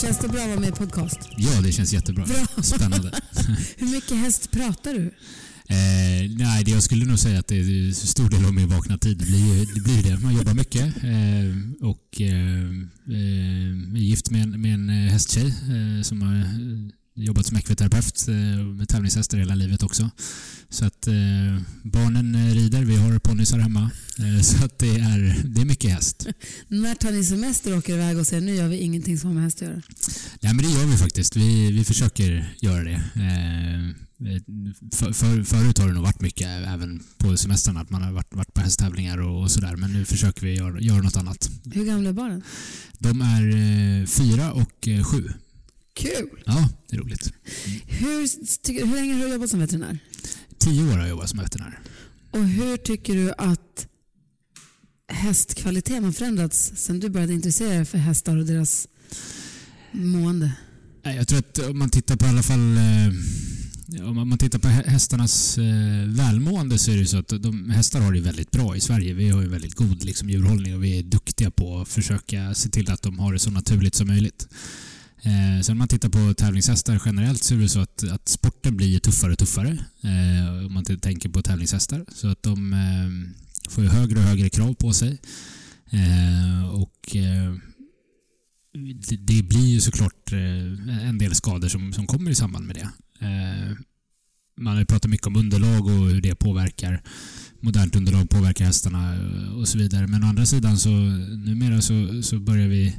Känns det bra att vara med i podcast? Ja, det känns jättebra. Bra. Spännande. Hur mycket häst pratar du? Eh, nej, jag skulle nog säga att det är stor del av min vakna tid. Det blir, det blir det. Man jobbar mycket eh, och eh, eh, är gift med en, med en eh, hästtjej eh, som har jobbat som ekviterapeut eh, med tävlingshästar hela livet också. Så att eh, barnen eh, rider, vi har ponnysar hemma. Så att det är, det är mycket häst. När tar ni semester och åker iväg och säger nu gör vi ingenting som har med häst att göra? Nej, men det gör vi faktiskt. Vi, vi försöker göra det. För, för, förut har det nog varit mycket, även på semestrarna, att man har varit, varit på hästtävlingar och, och sådär. Men nu försöker vi göra, göra något annat. Hur gamla är barnen? De är fyra och sju. Kul! Ja, det är roligt. Hur, tycker, hur länge har du jobbat som veterinär? Tio år har jag jobbat som veterinär. Och hur tycker du att hästkvaliteten har förändrats sen du började intressera dig för hästar och deras mående? Jag tror att om man tittar på i alla fall eh, om man- tittar på hä- hästarnas eh, välmående så är det så att de, hästar har det väldigt bra i Sverige. Vi har ju väldigt god liksom, djurhållning och vi är duktiga på att försöka se till att de har det så naturligt som möjligt. Eh, sen om man tittar på tävlingshästar generellt så är det så att, att sporten blir tuffare och tuffare. Eh, om man tänker på tävlingshästar. Så att de eh, får ju högre och högre krav på sig. Eh, och eh, det, det blir ju såklart eh, en del skador som, som kommer i samband med det. Eh, man har ju pratat mycket om underlag och hur det påverkar modernt underlag påverkar hästarna eh, och så vidare. Men å andra sidan så numera så, så börjar vi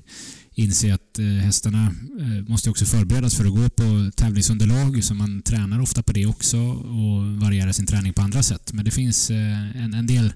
inse att eh, hästarna eh, måste också förberedas för att gå på tävlingsunderlag så man tränar ofta på det också och varierar sin träning på andra sätt. Men det finns en, en del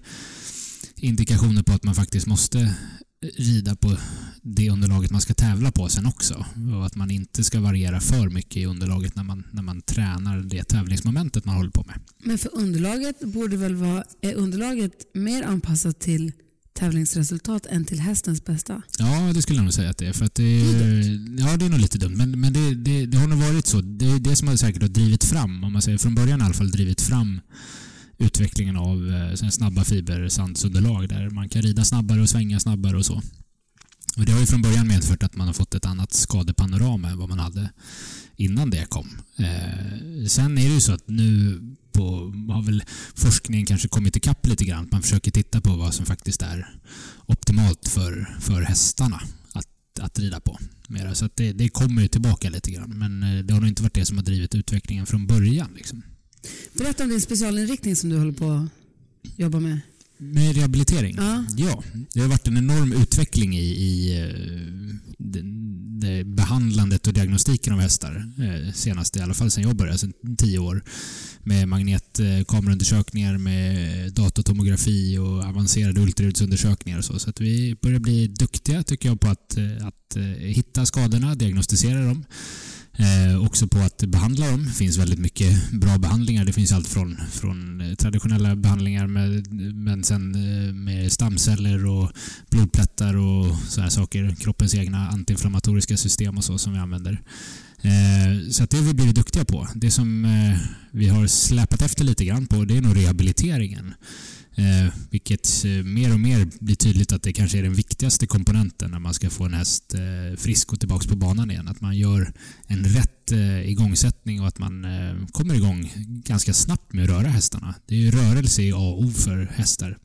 indikationer på att man faktiskt måste rida på det underlaget man ska tävla på sen också. Och att man inte ska variera för mycket i underlaget när man, när man tränar det tävlingsmomentet man håller på med. Men för underlaget borde väl vara, är underlaget mer anpassat till tävlingsresultat än till hästens bästa? Ja, det skulle jag nog säga att det är. För att det, är ja, det är nog lite dumt. Men, men det, det, det har nog varit så. Det är det som har säkert har drivit fram, om man säger från början i alla fall, drivit fram utvecklingen av eh, snabba fibersandsunderlag där man kan rida snabbare och svänga snabbare och så. Och det har ju från början medfört att man har fått ett annat skadepanorama än vad man hade innan det kom. Eh, sen är det ju så att nu på, har väl forskningen kanske kommit ikapp lite grann. Man försöker titta på vad som faktiskt är optimalt för, för hästarna att, att rida på. Mera. Så att det, det kommer ju tillbaka lite grann. Men eh, det har nog inte varit det som har drivit utvecklingen från början. Liksom. Berätta om din specialinriktning som du håller på att jobba med. Med rehabilitering? Ja. ja. Det har varit en enorm utveckling i, i eh, det, det behandlandet och diagnostiken av hästar. eh, Senast i alla fall sen jag började, sen tio år. Med magnetkameraundersökningar, med datatomografi och avancerade ultraljudsundersökningar och så. Så att vi börjar bli duktiga tycker jag på att, eh, att hitta skadorna, diagnostisera dem. Eh, också på att behandla dem. Det finns väldigt mycket bra behandlingar. Det finns allt från, från eh, traditionella behandlingar med, men sen eh, med stamceller och blodplättar och sådana saker. Kroppens egna antiinflammatoriska system och så som vi använder. Eh, så att det har vi blivit duktiga på. Det som eh, vi har släpat efter lite grann på det är nog rehabiliteringen. Eh, vilket eh, mer och mer blir tydligt att det kanske är den viktigaste komponenten när man ska få en häst eh, frisk och tillbaka på banan igen. Att man gör en rätt eh, igångsättning och att man eh, kommer igång ganska snabbt med att röra hästarna. Det är ju rörelse i A och O för hästar.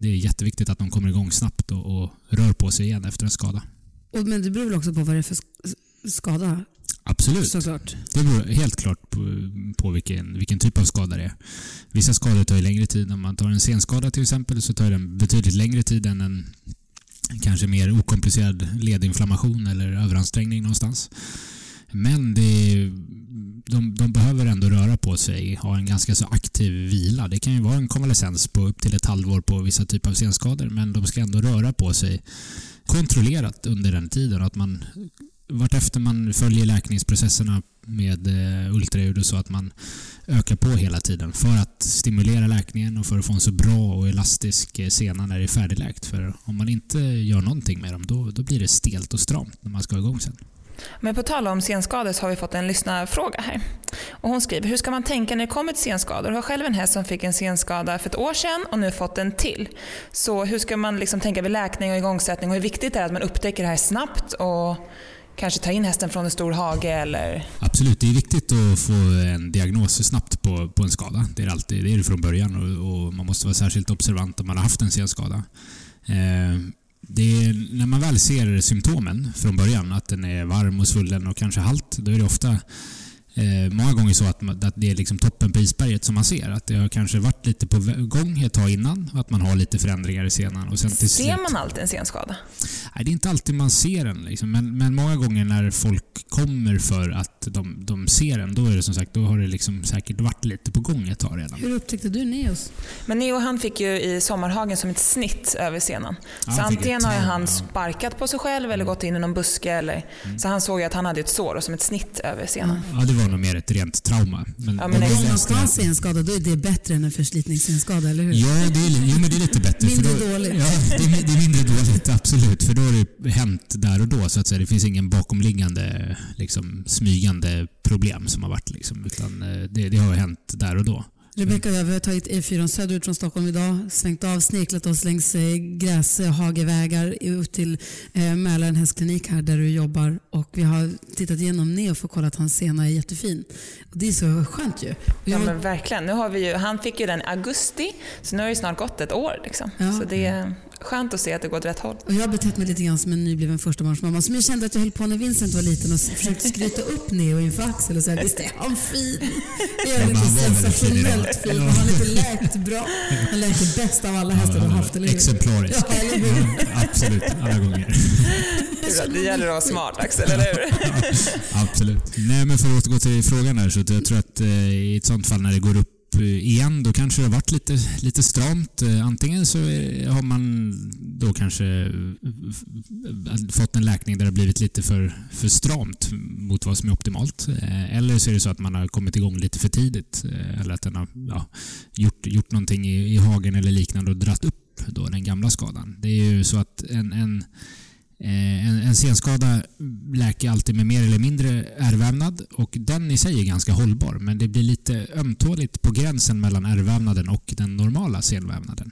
Det är jätteviktigt att de kommer igång snabbt och, och rör på sig igen efter en skada. Och, men det beror väl också på vad det är för skada Absolut. såklart. Det beror helt klart på, på vilken, vilken typ av skada det är. Vissa skador tar ju längre tid. Om man tar en senskada till exempel så tar den betydligt längre tid än en kanske mer okomplicerad ledinflammation eller överansträngning någonstans. Men det, de, de behöver ändå röra på sig, ha en ganska så aktiv vila. Det kan ju vara en konvalescens på upp till ett halvår på vissa typer av senskador men de ska ändå röra på sig kontrollerat under den tiden. Att man vartefter man följer läkningsprocesserna med eh, ultraljud och så att man ökar på hela tiden för att stimulera läkningen och för att få en så bra och elastisk eh, sena när det är färdigläkt. För om man inte gör någonting med dem då, då blir det stelt och stramt när man ska igång sen. Men på tal om senskador så har vi fått en lyssnarfråga här. Och hon skriver, hur ska man tänka när det kommer till senskador? Jag har själv en häst som fick en senskada för ett år sedan och nu fått en till. Så hur ska man liksom tänka vid läkning och igångsättning och hur viktigt det är att man upptäcker det här snabbt och kanske ta in hästen från en stor hage eller? Absolut, det är viktigt att få en diagnos snabbt på, på en skada. Det är, alltid, det är det från början och, och man måste vara särskilt observant om man har haft en senskada. Eh, det är, när man väl ser symptomen från början, att den är varm och svullen och kanske halt, då är det ofta eh, många gånger så att, att det är liksom toppen på isberget som man ser. Att det har kanske varit lite på gång ett tag innan att man har lite förändringar i senan. Och sen till ser slut, man alltid en senskada? Nej, det är inte alltid man ser den. Liksom. Men, men många gånger när folk kommer för att de, de ser den, då är det som sagt, då har det liksom säkert varit lite på gång ett tag redan. Hur upptäckte du Neos? Men Neo han fick ju i sommarhagen som ett snitt över senan. Ja, så antingen har han sparkat på sig själv eller gått in i någon buske. Eller, Så han såg ju att han hade ett sår och som ett snitt över senan. Ja, det var nog mer ett rent trauma. Men, Ja, men. Om man ska ha en senskada då är det bättre än en förslitningssenskada, eller hur? Ja, det är, jo, men det är lite bättre. Mindre då, dåligt. Ja, det är, det är mindre dåligt, absolut. För då har det hänt där och då. så att säga. Det finns ingen bakomliggande, liksom, smygande problem som har varit. Liksom, utan eh, det, det har hänt där och då. Rebecka och jag har tagit E4 söderut från Stockholm idag, svängt av, snirklat oss längs eh, gräshagevägar ut till eh, Mälaren hästklinik här där du jobbar och vi har tittat igenom Neo för att kolla att hans sena är jättefin. Och det är så skönt ju. Och Ja jag, men verkligen. Nu har vi ju, han fick ju den i augusti, så nu har det ju snart gått ett år. Liksom. Ja. Så det skönt att se att det går åt rätt håll. och jag har betett mig lite grann som en nybliven förstabarnsmamma som jag kände att jag höll på när Vincent var liten och försökte skryta upp Neo inför Axel och säga visst är han fin? Är väldigt fin idag. sensationellt fin? Han är inte läkt bra. Han läker bäst av alla hästar du har haft, eller hur? Exemplarisk. Ja, eller hur? Absolut, alla gånger. Det gäller att vara smart Axel, eller hur? Absolut. Nej, men för att återgå till frågan där, så jag tror att eh, i ett sånt fall när det går upp Eh, igen, då kanske det har varit lite, lite stramt. Eh, antingen så har man då kanske eh, fått en läkning där det har blivit lite för, för stramt mot vad som är optimalt. Eller så är det så att man har kommit igång lite för tidigt. Eller att den har ja, gjort, gjort någonting i, i hagen eller liknande och dratt upp då den gamla skadan. Det är ju så att en, en Eh, en, en senskada läker alltid med mer eller mindre ärrvävnad och den i sig är ganska hållbar men det blir lite ömtåligt på gränsen mellan ärrvävnaden och den normala senvävnaden.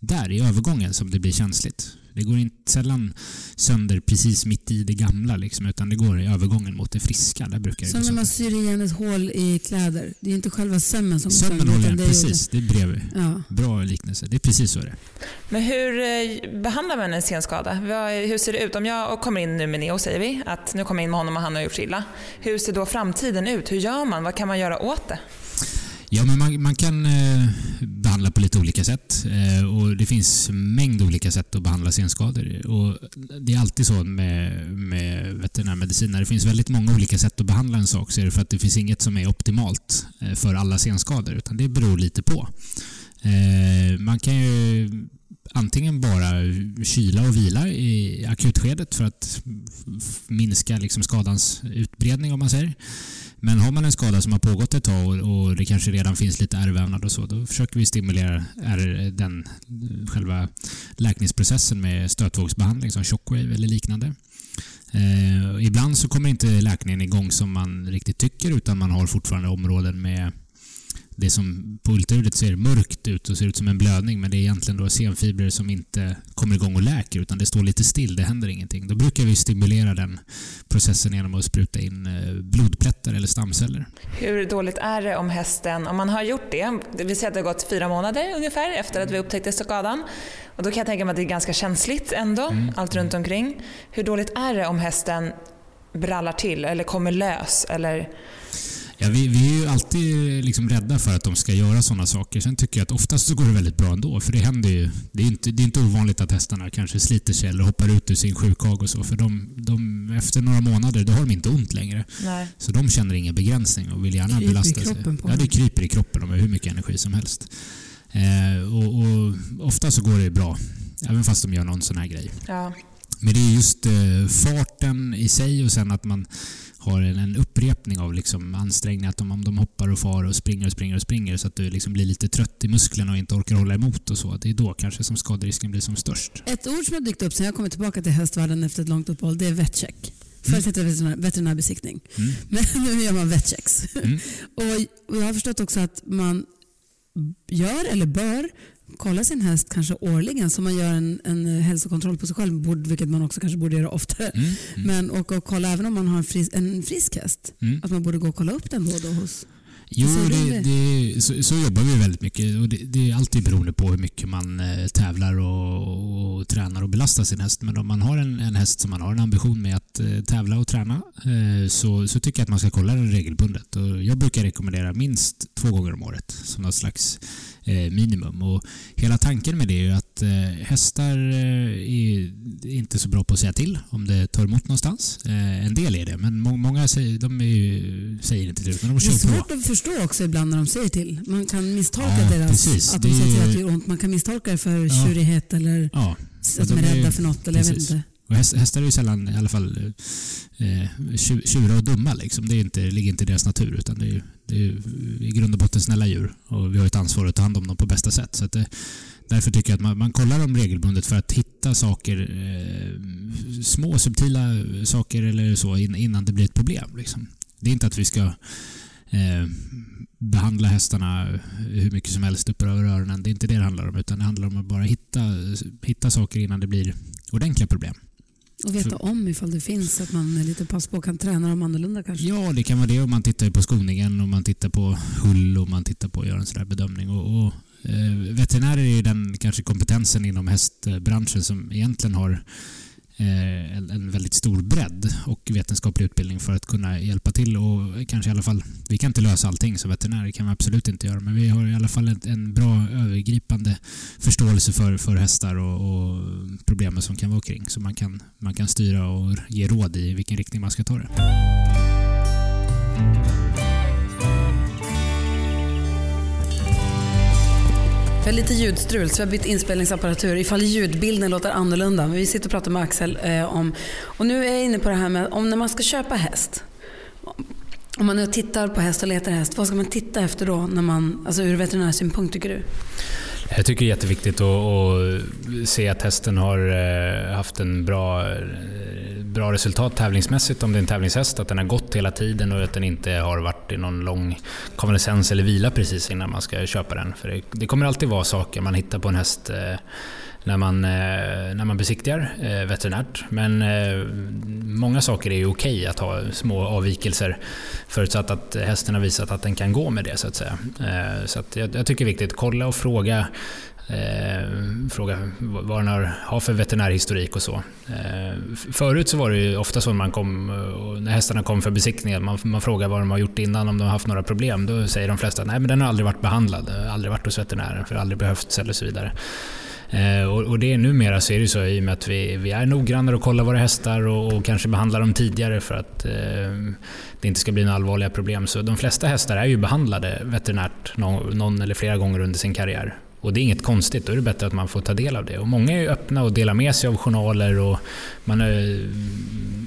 Där i övergången som det blir känsligt. Det går inte sällan sönder precis mitt i det gamla liksom, utan det går i övergången mot det friska. Där brukar det Som när man sönder. syr igen ett hål i kläder. Det är inte själva sömmen som går Sömmen sönder, det är ju precis. Det är bredvid. Ja. Bra liknelse. Det är precis så det är. Men hur eh, behandlar man en senskada? Hur ser det ut? Om jag kommer in nu med Neo, säger vi, att nu kommer jag in med honom och han har gjort sig illa. Hur ser då framtiden ut? Hur gör man? Vad kan man göra åt det? Ja, men man, man kan eh, behandla på lite olika sätt. Eh, och Det finns en mängd olika sätt att behandla senskador. Och det är alltid så med, med veterinärmedicin. När det finns väldigt många olika sätt att behandla en sak så är det för att det finns inget som är optimalt eh, för alla senskador. Utan det beror lite på. Eh, man kan ju antingen bara kyla och vila i akutskedet för att minska liksom skadans utbredning om man säger. Men har man en skada som har pågått ett tag och, och det kanske redan finns lite ärrvävnad och så, då försöker vi stimulera är den själva läkningsprocessen med stötvågsbehandling som shockwave eller liknande. Eh, ibland så kommer inte läkningen igång som man riktigt tycker utan man har fortfarande områden med det som på ultraljudet ser mörkt ut och ser ut som en blödning men det är egentligen då senfibrer som inte kommer igång och läker utan det står lite still, det händer ingenting. Då brukar vi stimulera den processen genom att spruta in eh, blodplättar eller stamceller. Hur dåligt är det om hästen, om man har gjort det, vill säga att det har gått fyra månader ungefär efter att vi upptäckte skadan. Och då kan jag tänka mig att det är ganska känsligt ändå, allt runt omkring. Hur dåligt är det om hästen brallar till eller kommer lös? Eller, Ja, vi, vi är ju alltid liksom rädda för att de ska göra sådana saker. Sen tycker jag att oftast så går det väldigt bra ändå. För det händer ju. Det är inte, det är inte ovanligt att hästarna kanske sliter sig eller hoppar ut ur sin sjukhage och så. För de, de, efter några månader då har de inte ont längre. Nej. Så de känner ingen begränsning och vill gärna Kryper belasta sig. Ja, det kryper i kroppen. De har hur mycket energi som helst. Eh, och, och ofta så går det bra. Även fast de gör någon sån här grej. Ja. Men det är just eh, farten i sig och sen att man har en, upprepning av liksom ansträngningar. Att de, om de hoppar och far och springer och springer och springer så att du liksom blir lite trött i musklerna och inte orkar hålla emot och så. Det är då kanske som skaderisken blir som störst. Ett ord som har dykt upp sen jag kommit tillbaka till hästvärlden efter ett långt uppehåll, det är vetcheck. Förut hette det veterinär, veterinärbesiktning, Mm. men nu gör man vetchecks. Mm. och jag har förstått också att man gör eller bör kolla sin häst kanske årligen som man gör en, en hälsokontroll på sig själv, vilket man också kanske borde göra oftare. Mm. Mm. Men och, och kolla även om man har en, fris, en frisk häst, Mm. att man borde gå och kolla upp den då och då hos... Jo, det, det? så, så jobbar vi väldigt mycket. Och det, det är alltid beroende på hur mycket man eh, tävlar och, och tränar och belastar sin häst. Men om man har en, en häst som man har en ambition med att eh, tävla och träna eh, så, så tycker jag att man ska kolla den regelbundet. Och jag brukar rekommendera minst två gånger om året som något slags minimum. Och hela tanken med det är att hästar är inte så bra på att säga till om det tar emot någonstans. Eh, en del är det, men må, många säger, de är ju, säger inte till, men de Det är kör på. svårt att förstå också ibland när de säger till. Man kan misstolka Ja, deras, precis. att de säger till att det gör ont. Man kan misstolka det för Ja. tjurighet eller Ja, att de är rädda för något. Eller jag vet inte. och häst, hästar är ju sällan i alla fall eh, tju- tjurar och dumma. Liksom. Det, är inte, det ligger inte i deras natur utan det är, ju- det är ju i grund och botten snälla djur och vi har ett ansvar att ta hand om dem på bästa sätt. Så det, därför tycker jag att man, man kollar dem regelbundet för att hitta saker, eh, små subtila saker eller så in, innan det blir ett problem. Liksom. Det är inte att vi ska eh, behandla hästarna hur mycket som helst upp över öronen. Det är inte det det handlar om. Utan det handlar om att bara hitta, hitta saker innan det blir ordentliga problem. Och veta För- om ifall det finns så att man är lite pass på och kan träna dem annorlunda kanske. Ja, det kan vara det. om man tittar på skoningen och man tittar på hull och man tittar på att göra en sån bedömning. Och, och, eh, veterinärer är ju den kanske kompetensen inom hästbranschen som egentligen har eh, en, en väldigt stor bredd och vetenskaplig utbildning för att kunna hjälpa till och kanske i alla fall, vi kan inte lösa allting som veterinärer kan vi absolut inte göra men vi har i alla fall en, en bra övergripande förståelse för, för hästar och, och problemen som kan vara kring så man kan, man kan styra och ge råd i vilken riktning man ska ta det. Har lite ljudstrul så vi har bytt inspelningsapparatur ifall ljudbilden låter annorlunda. Men vi sitter och pratar med Axel eh, om, och nu är jag inne på det här med om när man ska köpa häst. Om man nu tittar på häst och letar häst, vad ska man titta efter då när man, alltså ur veterinärsynpunkt tycker du? Jag tycker det är jätteviktigt att, att se att hästen har eh, haft en bra, eh, bra resultat tävlingsmässigt om det är en tävlingshäst. Att den har gått hela tiden och att den inte har varit i någon lång konvalescens eller vila precis innan man ska köpa den. För det, det kommer alltid vara saker man hittar på en häst eh, när man, eh, när man besiktigar eh, veterinärt. Men eh, många saker är ju okej att ha små avvikelser förutsatt att hästen har visat att den kan gå med det så att säga. Så att jag, jag tycker det är viktigt, kolla och fråga Eh, fråga vad den har, har för veterinärhistorik och så. Eh, förut så var det ju ofta så när, man kom, när hästarna kom för besiktningen, man, man frågar vad de har gjort innan, om de har haft några problem. Då säger de flesta att nej men den har aldrig varit behandlad, aldrig varit hos veterinären, för aldrig behövts eller så vidare. Eh, och, och det är numera så är det så i och med att vi, vi är noggrannare och kollar våra hästar och, och kanske behandlar dem tidigare för att eh, det inte ska bli några allvarliga problem. Så de flesta hästar är ju behandlade veterinärt någon, någon eller flera gånger under sin karriär. Och det är inget konstigt, då är det bättre att man får ta del av det. Och många är ju öppna och delar med sig av journaler och man är,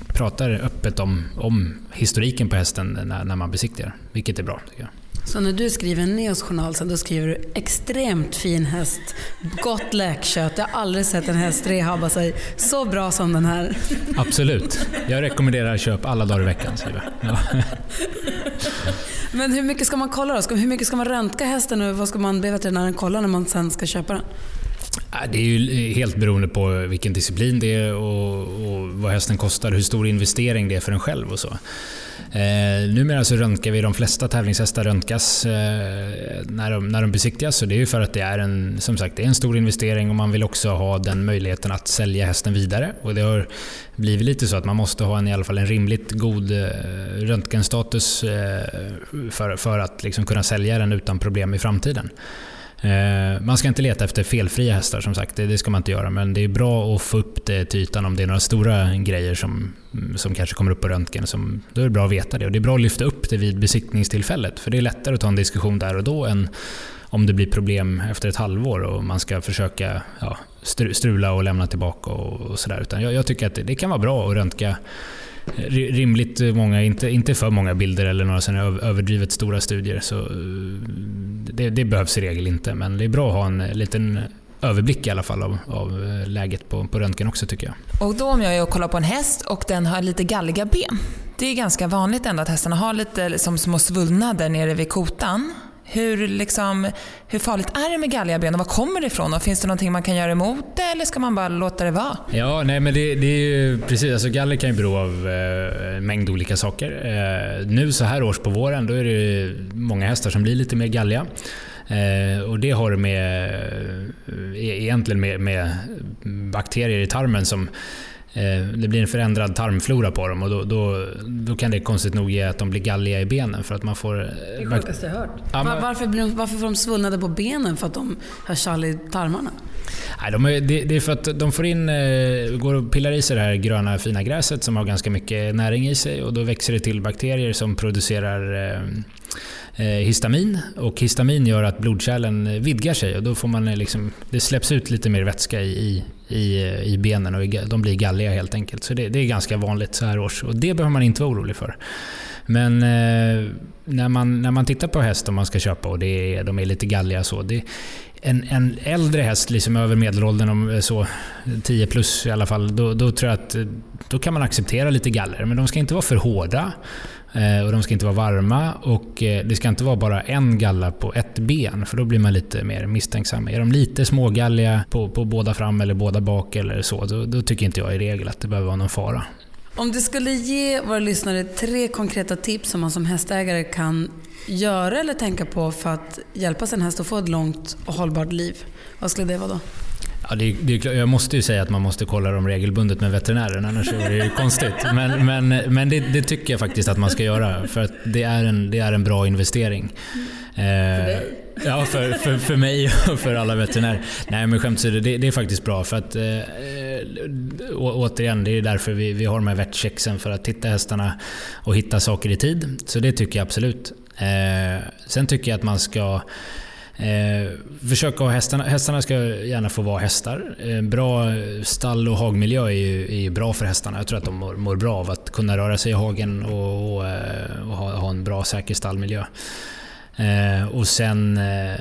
pratar öppet om, om historiken på hästen när, när man besiktigar, vilket är bra tycker jag. Så när du skriver en Neos journal sen, då skriver du extremt fin häst, gott läkkött. Jag har aldrig sett en häst rehabba sig så bra som den här. Absolut. Jag rekommenderar köp alla dagar i veckan. Skriver. jag. Ja. Men hur mycket ska man kolla då? Hur mycket ska man röntga hästen och vad ska man be veterinären kolla när man sen ska köpa den? Det är ju helt beroende på vilken disciplin det är och, och vad hästen kostar, hur stor investering det är för en själv och så. Eh, numera så röntgar vi, de flesta tävlingshästar röntgas eh, när, de, när de besiktigas så det är ju för att det är en, som sagt, det är en stor investering och man vill också ha den möjligheten att sälja hästen vidare. Och det har blivit lite så att man måste ha en, i alla fall en rimligt god eh, röntgenstatus eh, för, för att liksom kunna sälja den utan problem i framtiden. Eh, man ska inte leta efter felfria hästar som sagt, det, ska man inte göra. Men det är bra att få upp det till ytan om det är några stora grejer som, mm, som kanske kommer upp på röntgen. Som, då är det bra att veta det. Och det är bra att lyfta upp det vid besiktningstillfället. För det är lättare att ta en diskussion där och då än om det blir problem efter ett halvår och man ska försöka ja, strula och lämna tillbaka och, och sådär. jag, jag tycker att det, det kan vara bra att röntga rimligt många, inte, inte för många bilder eller några sådana överdrivet stora studier. Så eh, det, det, behövs i regel inte, men det är bra att ha en liten överblick i alla fall av, av eh, läget på, på röntgen också tycker jag. Och då om jag är och kollar på en häst och den har lite galliga ben. Det är ganska vanligt ändå att hästarna har lite som små svullnader nere vid kotan. Hur, liksom, hur farligt är det med galliga ben och var kommer det ifrån? Och finns det någonting man kan göra emot det eller ska man bara låta det vara? Ja, nej men det, det är ju precis. Alltså galler kan ju bero av eh, en mängd olika saker. Eh, nu så här års på våren då är det många hästar som blir lite mer galliga. Eh, och det har med, eh, egentligen med, med bakterier i tarmen som det blir en förändrad tarmflora på dem och då, då, då, kan det konstigt nog ge att de blir galliga i benen. För att man får, det är sjukaste jag hört. Ja, men, varför, blir de, varför får de svullnader på benen? För att de har kall i tarmarna? Nej, de är, det, det, är för att de får in, eh, går och pillar i sig det här gröna fina gräset som har ganska mycket näring i sig och då växer det till bakterier som producerar eh, Eh, Eh, histamin och histamin gör att blodkärlen vidgar sig och då får man eh, liksom, det släpps ut lite mer vätska i, i, i eh, benen och de blir galliga helt enkelt. Så det, det är ganska vanligt så här års och det behöver man inte vara orolig för. Men eh, när, man, när man tittar på häst om man ska köpa och det är, de är lite galliga så. Det, en, en äldre häst, liksom över medelåldern, om så 10 plus i alla fall, då, då tror jag att då kan man acceptera lite galler. Men de ska inte vara för hårda. Eh, och de ska inte vara varma och eh, det ska inte vara bara en galla på ett ben för då blir man lite mer misstänksam. Är de lite smågalliga på, på båda fram eller båda bak eller så, då, då tycker inte jag i regel att det behöver vara någon fara. Om du skulle ge våra lyssnare tre konkreta tips som man som hästägare kan göra eller tänka på för att hjälpa sin häst att få ett långt och hållbart liv, vad skulle det vara då? Ja, det det jag måste ju säga att man måste kolla dem regelbundet med veterinären, annars är det ju konstigt. Men, men, men det, det, tycker jag faktiskt att man ska göra, för att det är en, det är en bra investering. Dig? Eh, ja, för, för, för mig och för alla veterinärer. Nej, men skämt åsido, det, det är faktiskt bra. För att, äh, återigen, det är därför vi, vi har de här vetchecksen, för att titta hästarna och hitta saker i tid. Så det tycker jag absolut. Eh, sen tycker jag att man ska Eh, försöka ha hästarna, hästarna ska gärna få vara hästar. Eh, bra stall och hagmiljö är ju, är ju bra för hästarna. Jag tror att de mår, mår bra av att kunna röra sig i hagen och, och, eh, och ha, ha, en bra säker stallmiljö. Eh, och sen eh,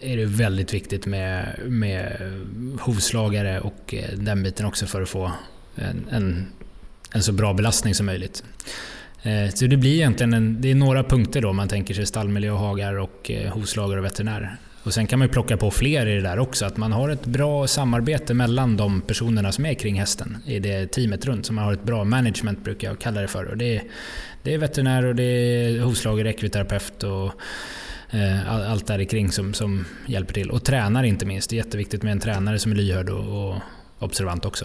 är det väldigt viktigt med, med hovslagare och eh, den biten också för att få en, en, en så bra belastning som möjligt. Eh, så det blir egentligen en, det är några punkter då man tänker sig stallmiljö, hagar och eh, hovslagare och veterinär. Och sen kan man ju plocka på fler i det där också, att man har ett bra samarbete mellan de personerna som är kring hästen i det teamet runt. Så man har ett bra management brukar jag kalla det för. Och det, är, det är veterinär och det är hovslagare, ekviterapeut och eh, allt där kring som, som hjälper till. Och tränare inte minst. Det är jätteviktigt med en tränare som är lyhörd och, och observant också.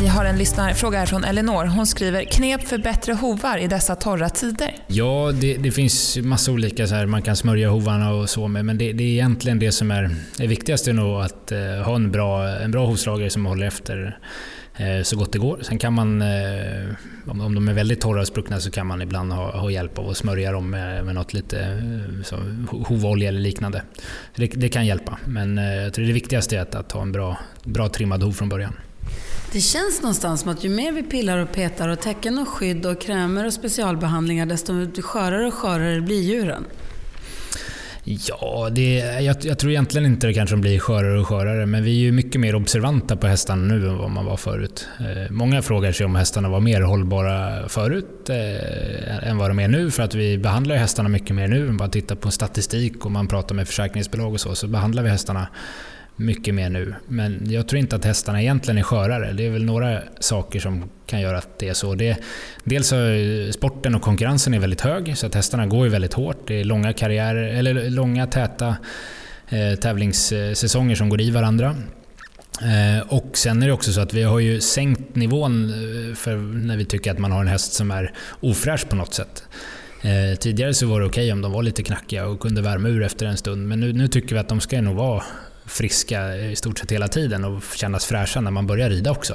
Vi har en lyssnarfråga här från Elinor. Hon skriver “Knep för bättre hovar i dessa torra tider?” Ja, det, det finns massa olika så här, man kan smörja hovarna och så med, men det, det är egentligen det som är det viktigaste nog att eh, ha en bra, en bra hovslagare som håller efter eh, så gott det går. Sen kan man, eh, om de är väldigt torra och spruckna så kan man ibland ha, ha hjälp av att smörja dem med, med något lite eh, så, hovolja eller liknande. Det, det, kan hjälpa, men eh, jag tror det viktigaste är att, att ha en bra, bra trimmad hov från början. Det känns någonstans som att ju mer vi pillar och petar och täcken och skydd och krämer och specialbehandlingar desto skörare och skörare blir djuren. Ja, det, jag, jag, tror egentligen inte det kanske blir skörare och skörare, men vi är ju mycket mer observanta på hästarna nu än vad man var förut. Eh, många frågar sig om hästarna var mer hållbara förut eh, än vad de är nu, för att vi behandlar hästarna mycket mer nu. Om man bara tittar på statistik och man pratar med försäkringsbolag och så, så behandlar vi hästarna mycket mer nu. Men jag tror inte att hästarna egentligen är skörare. Det är väl några saker som kan göra att det är så. Det, dels så sporten och konkurrensen är väldigt hög, så att hästarna går ju väldigt hårt. Det är långa karriärer, eller långa täta eh, tävlingssäsonger som går i varandra. Eh, och sen är det också så att vi har ju sänkt nivån eh, för när vi tycker att man har en häst som är ofräsch på något sätt. Eh, tidigare så var det okej okay om de var lite knackiga och kunde värma ur efter en stund, men nu, nu tycker vi att de ska nog vara friska i stort sett hela tiden och kännas fräscha när man börjar rida också.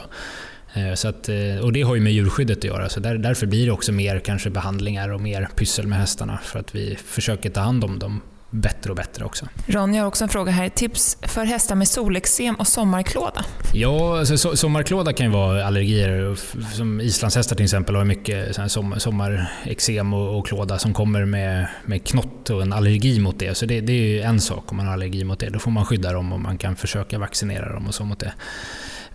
Eh, så att, eh, och det har ju med djurskyddet att göra, så där, därför blir det också mer kanske behandlingar och mer pyssel med hästarna för att vi försöker ta hand om dem bättre och bättre också. Ronny har också en fråga här. Tips för hästar med solexem och sommarklåda? Ja, alltså, sommarklåda kan ju vara allergier. Som islandshästar till exempel har mycket som, sommarexem och, och, klåda som kommer med, med knott och en allergi mot det. Så det, det är ju en sak om man har allergi mot det. Då får man skydda dem och man kan försöka vaccinera dem och så mot det.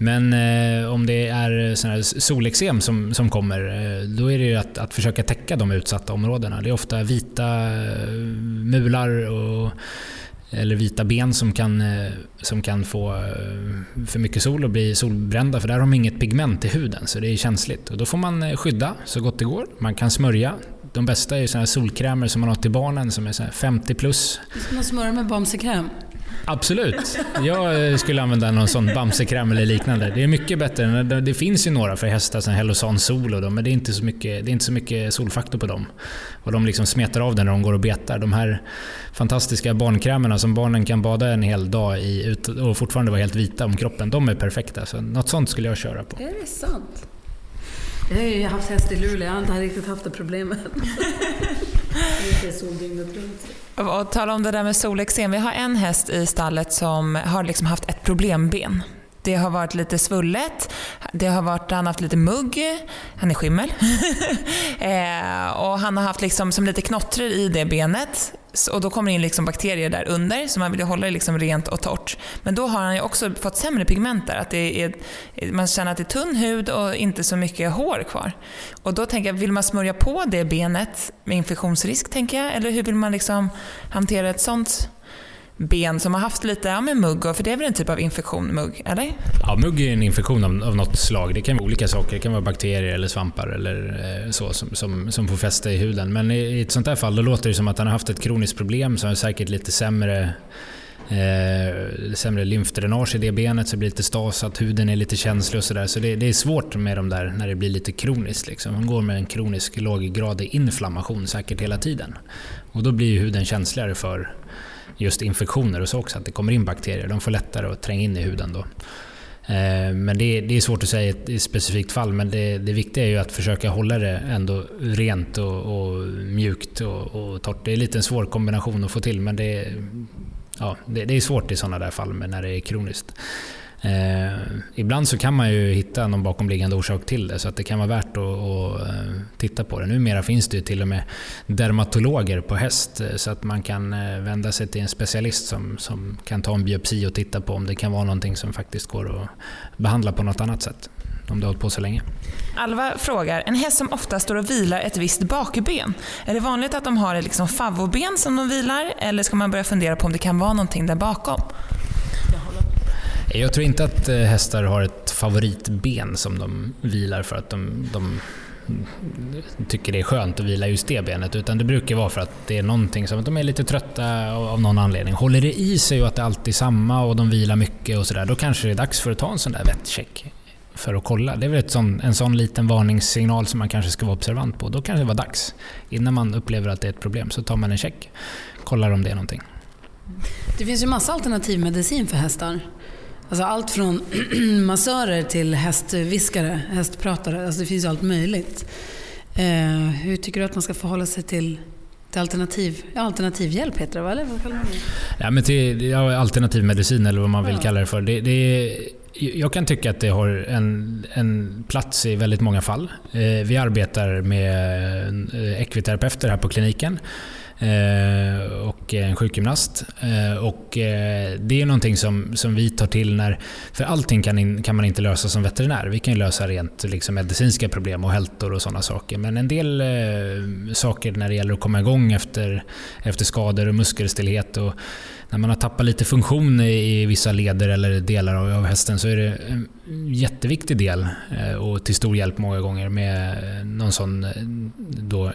Men eh, om det är sån solexem som, som kommer, eh, då är det att, att försöka täcka de utsatta områdena. Det är ofta vita eh, mular och, eller vita ben som kan, eh, som kan få eh, för mycket sol och bli solbrända för där har de inget pigment i huden så det är känsligt. Och då får man eh, skydda så gott det går. Man kan smörja. De bästa är såna solkrämer som man har till barnen som är 50 plus. Ska man smörja med Bamsekräm? Absolut. Jag eh, skulle använda någon sån Bamsekräm eller liknande. Det är mycket bättre. Det finns ju några för hästar, som Hellosan Solo, men det är, inte så mycket, det är inte så mycket solfaktor på dem. Och de liksom smetar av den när de går och betar. De här fantastiska barnkrämerna som barnen kan bada en hel dag i och fortfarande vara helt vita om kroppen, de är perfekta. Så något sånt skulle jag köra på. Är det sant? Jag har ju haft häst i Luleå, jag har inte riktigt haft det problemet. Och tala om det där med solexem. Vi har en häst i stallet som har liksom haft ett problemben. Det har varit lite svullet, det har varit, han har haft lite mugg, han är skimmel. eh, och han har haft liksom som lite knottror i det benet. Och då kommer det in liksom bakterier där under, så man vill ju hålla det liksom rent och torrt. Men då har han ju också fått sämre pigment där. Att det är, man känner att det är tunn hud och inte så mycket hår kvar. Och då tänker jag, vill man smörja på det benet med infektionsrisk, tänker jag? Eller hur vill man liksom hantera ett sånt ben som har haft lite ja, med mugg, för det är väl en typ av infektion, mugg? Eller? Ja, mugg är en infektion av, av något slag. Det kan vara olika saker. Det kan vara bakterier eller svampar eller eh, så som, som, som får fäste i huden. Men i, i ett sånt här fall då låter det som att han har haft ett kroniskt problem som är säkert lite sämre Eh, sämre lymfdränage i det benet så det blir lite stasat, huden är lite känslig och sådär. Så det, det, är svårt med de där när det blir lite kroniskt. Liksom. Man går med en kronisk låggradig inflammation säkert hela tiden. Och då blir huden känsligare för just infektioner och så också, att det kommer in bakterier. De får lättare att tränga in i huden då. Eh, men det är, det är svårt att säga i ett specifikt fall, men det, det viktiga är ju att försöka hålla det ändå rent och, och mjukt och, och torrt. Det är lite en svår kombination att få till, men det, ja, det, det är svårt i sådana där fall när det är kroniskt. Eh, ibland så kan man ju hitta någon bakomliggande orsak till det så att det kan vara värt att, att eh, titta på det. Numera finns det ju till och med dermatologer på häst eh, så att man kan eh, vända sig till en specialist som, som kan ta en biopsi och titta på om det kan vara någonting som faktiskt går att behandla på något annat sätt om det har hållit på så länge. Alva frågar, en häst som ofta står och vilar ett visst bakben, är det vanligt att de har ett liksom favvoben som de vilar eller ska man börja fundera på om det kan vara någonting där bakom? Jag tror inte att eh, hästar har ett favoritben som de vilar för att de, de tycker det är skönt att vila just det benet. Utan det brukar vara för att det är någonting som att de är lite trötta av någon anledning. Håller det i sig och att det alltid är samma och de vilar mycket och sådär, då kanske det är dags för att ta en sån där vettcheck för att kolla. Det är väl sån, en sån liten varningssignal som man kanske ska vara observant på. Då kanske det var dags. Innan man upplever att det är ett problem så tar man en check. Kollar om det är någonting. Det finns ju massa alternativmedicin för hästar. Alltså allt från massörer till hästviskare, hästpratare. Alltså det finns ju allt möjligt. Eh, hur tycker du att man ska förhålla sig till, till alternativ, ja, alternativhjälp heter det va? Eller vad kallar man det? Ja, men till ja, alternativ medicin eller vad man vill kalla det för. Det, det är, jag kan tycka att det har en, en plats i väldigt många fall. Eh, vi arbetar med eh, ekviterapeuter här på kliniken Eh, och en sjukgymnast. Eh, och eh, det är någonting som, som vi tar till när... För allting kan, in, kan man inte lösa som veterinär. Vi kan ju lösa rent liksom, medicinska problem och hältor och sådana saker. Men en del saker när det gäller att komma igång efter, efter skador och muskelstillhet och när man har tappat lite funktion i vissa leder eller delar av, av hästen så är det en jätteviktig del och till stor hjälp många gånger med någon sån då,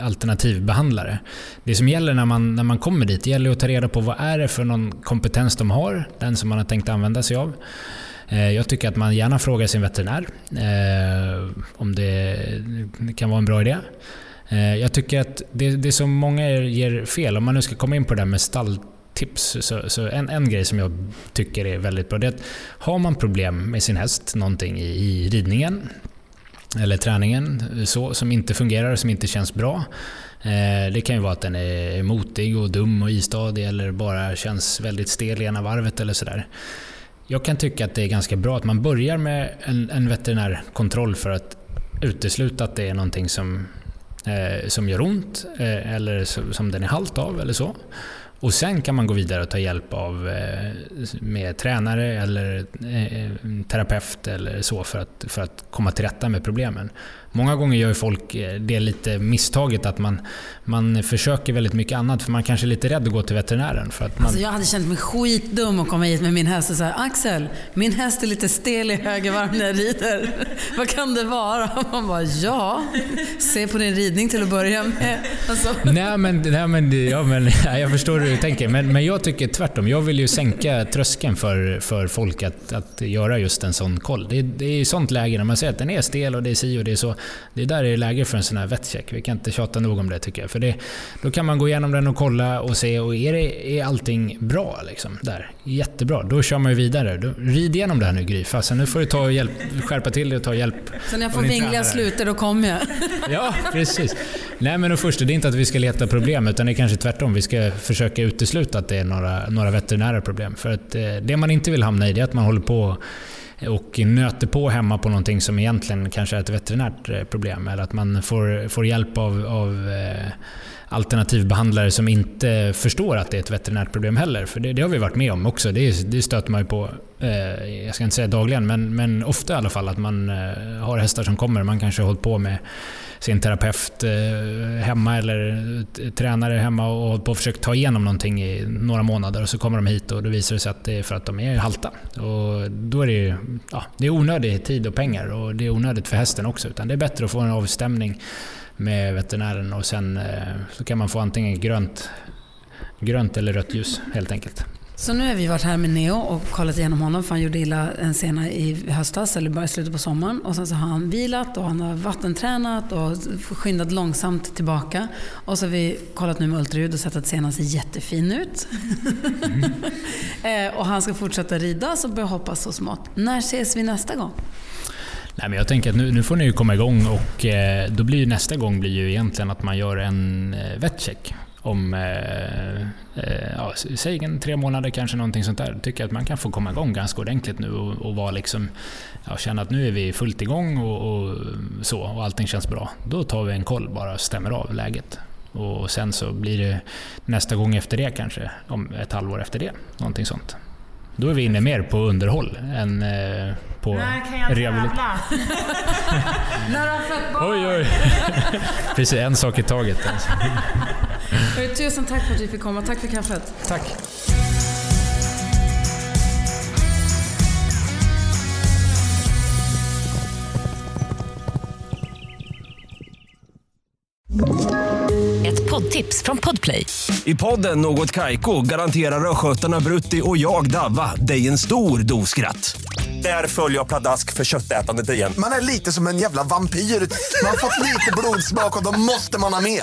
alternativbehandlare. Det som gäller när man, när man kommer dit, det gäller att ta reda på vad är det för någon kompetens de har, den som man har tänkt använda sig av. Eh, jag tycker att man gärna frågar sin veterinär eh, om det kan vara en bra idé. Eh, jag tycker att det, det som många ger fel, om man nu ska komma in på det där med stalltips, så, så en, en grej som jag tycker är väldigt bra, det är att har man problem med sin häst, någonting i, i ridningen, eller träningen så, som inte fungerar, som inte känns bra. Eh, det kan ju vara att den är motig och dum och istadig eller bara känns väldigt stel i ena varvet eller sådär. Jag kan tycka att det är ganska bra att man börjar med en, en veterinärkontroll för att utesluta att det är någonting som, eh, som gör ont eh, eller som, som den är halt av eller så. Och sen kan man gå vidare och ta hjälp av eh, med tränare eller eh, eh terapeut eller så för att, för att komma till rätta med problemen. Många gånger gör ju folk eh, det lite misstaget att man, man försöker väldigt mycket annat för man kanske är lite rädd att gå till veterinären. För att man, Alltså jag hade känt mig skitdum att komma hit med min häst och säga Axel, min häst är lite stel i höger varv när jag rider. Vad kan det vara? Man bara, ja, se på din ridning till att börja med. Alltså, Nej men, nej, men, ja, men ja, jag förstår hur du tänker. Men, men jag tycker tvärtom. Jag vill ju sänka tröskeln för, för folk att, att göra just en sån koll. Det, det är i sånt läge när man säger att den är stel och det är si och det är så. Det är där det är läge för en sån här vettcheck. Vi kan inte tjata nog om det tycker jag. För det, då kan man gå igenom den och kolla och se, och är, det, är allting bra liksom, där? Jättebra. Då kör man ju vidare. Då, rid igenom det här nu Gry. Fasen, nu får du ta och hjälp, skärpa till dig och ta hjälp så när jag får vingliga sluter, då kommer jag. Ja, precis. Nej, men och först, det är inte att vi ska leta problem, utan det är kanske tvärtom. Vi ska försöka utesluta att det är några, några veterinära problem. För att eh, det man inte vill hamna i, det är att man håller på och nöter på hemma på någonting som egentligen kanske är ett veterinärt eh, problem. Eller att man får, får hjälp av, av eh, alternativbehandlare som inte förstår att det är ett veterinärt problem heller. För det, det har vi varit med om också. Det, det stöter man ju på, eh, jag ska inte säga dagligen, men, men ofta i alla fall att man eh, har hästar som kommer. Man kanske har hållit på med sin terapeut eh, hemma eller tränare hemma och hållit på och försökt ta igenom någonting i några månader och så kommer de hit och då visar det sig att det är för att de är halta. Och då är det ju ja, det är onödig tid och pengar och det är onödigt för hästen också. Utan det är bättre att få en avstämning med veterinären och sen eh, så kan man få antingen grönt, grönt eller rött ljus helt enkelt. Så nu har vi varit här med Neo och kollat igenom honom för han gjorde illa en sena i höstas eller bara i slutet på sommaren. Och sen så har han vilat och han har vattentränat och skyndat långsamt tillbaka. Och så har vi kollat nu med ultraljud och sett att senan ser jättefin ut. Eh, och han ska fortsätta rida så börjar hoppas så smått. När ses vi nästa gång? Nej, men jag tänker att nu, nu får ni ju komma igång och eh, då blir nästa gång blir ju egentligen att man gör en eh, vettcheck om, eh, eh, ja, säg en tre månader kanske någonting sånt där. Tycker jag att man kan få komma igång ganska ordentligt nu och, och vara liksom, ja, känna att nu är vi fullt igång och, och så och allting känns bra. Då tar vi en koll bara och stämmer av läget. Och sen så blir det nästa gång efter det kanske, om ett halvår efter det. Någonting sånt. Då är vi inne mer på underhåll än eh, på rehabilitering. När har fött barn? Oj, oj. Precis, en sak i taget. Alltså. Tusen tack för att vi fick komma. Tack för kaffet. Tack. Ett poddtips från Podplay. I podden Något Kaiko garanterar östgötarna Brutti och jag, Davva, dig en stor dos skratt. Där följer jag pladask för köttätandet igen. Man är lite som en jävla vampyr. Man har fått lite blodsmak och då måste man ha mer.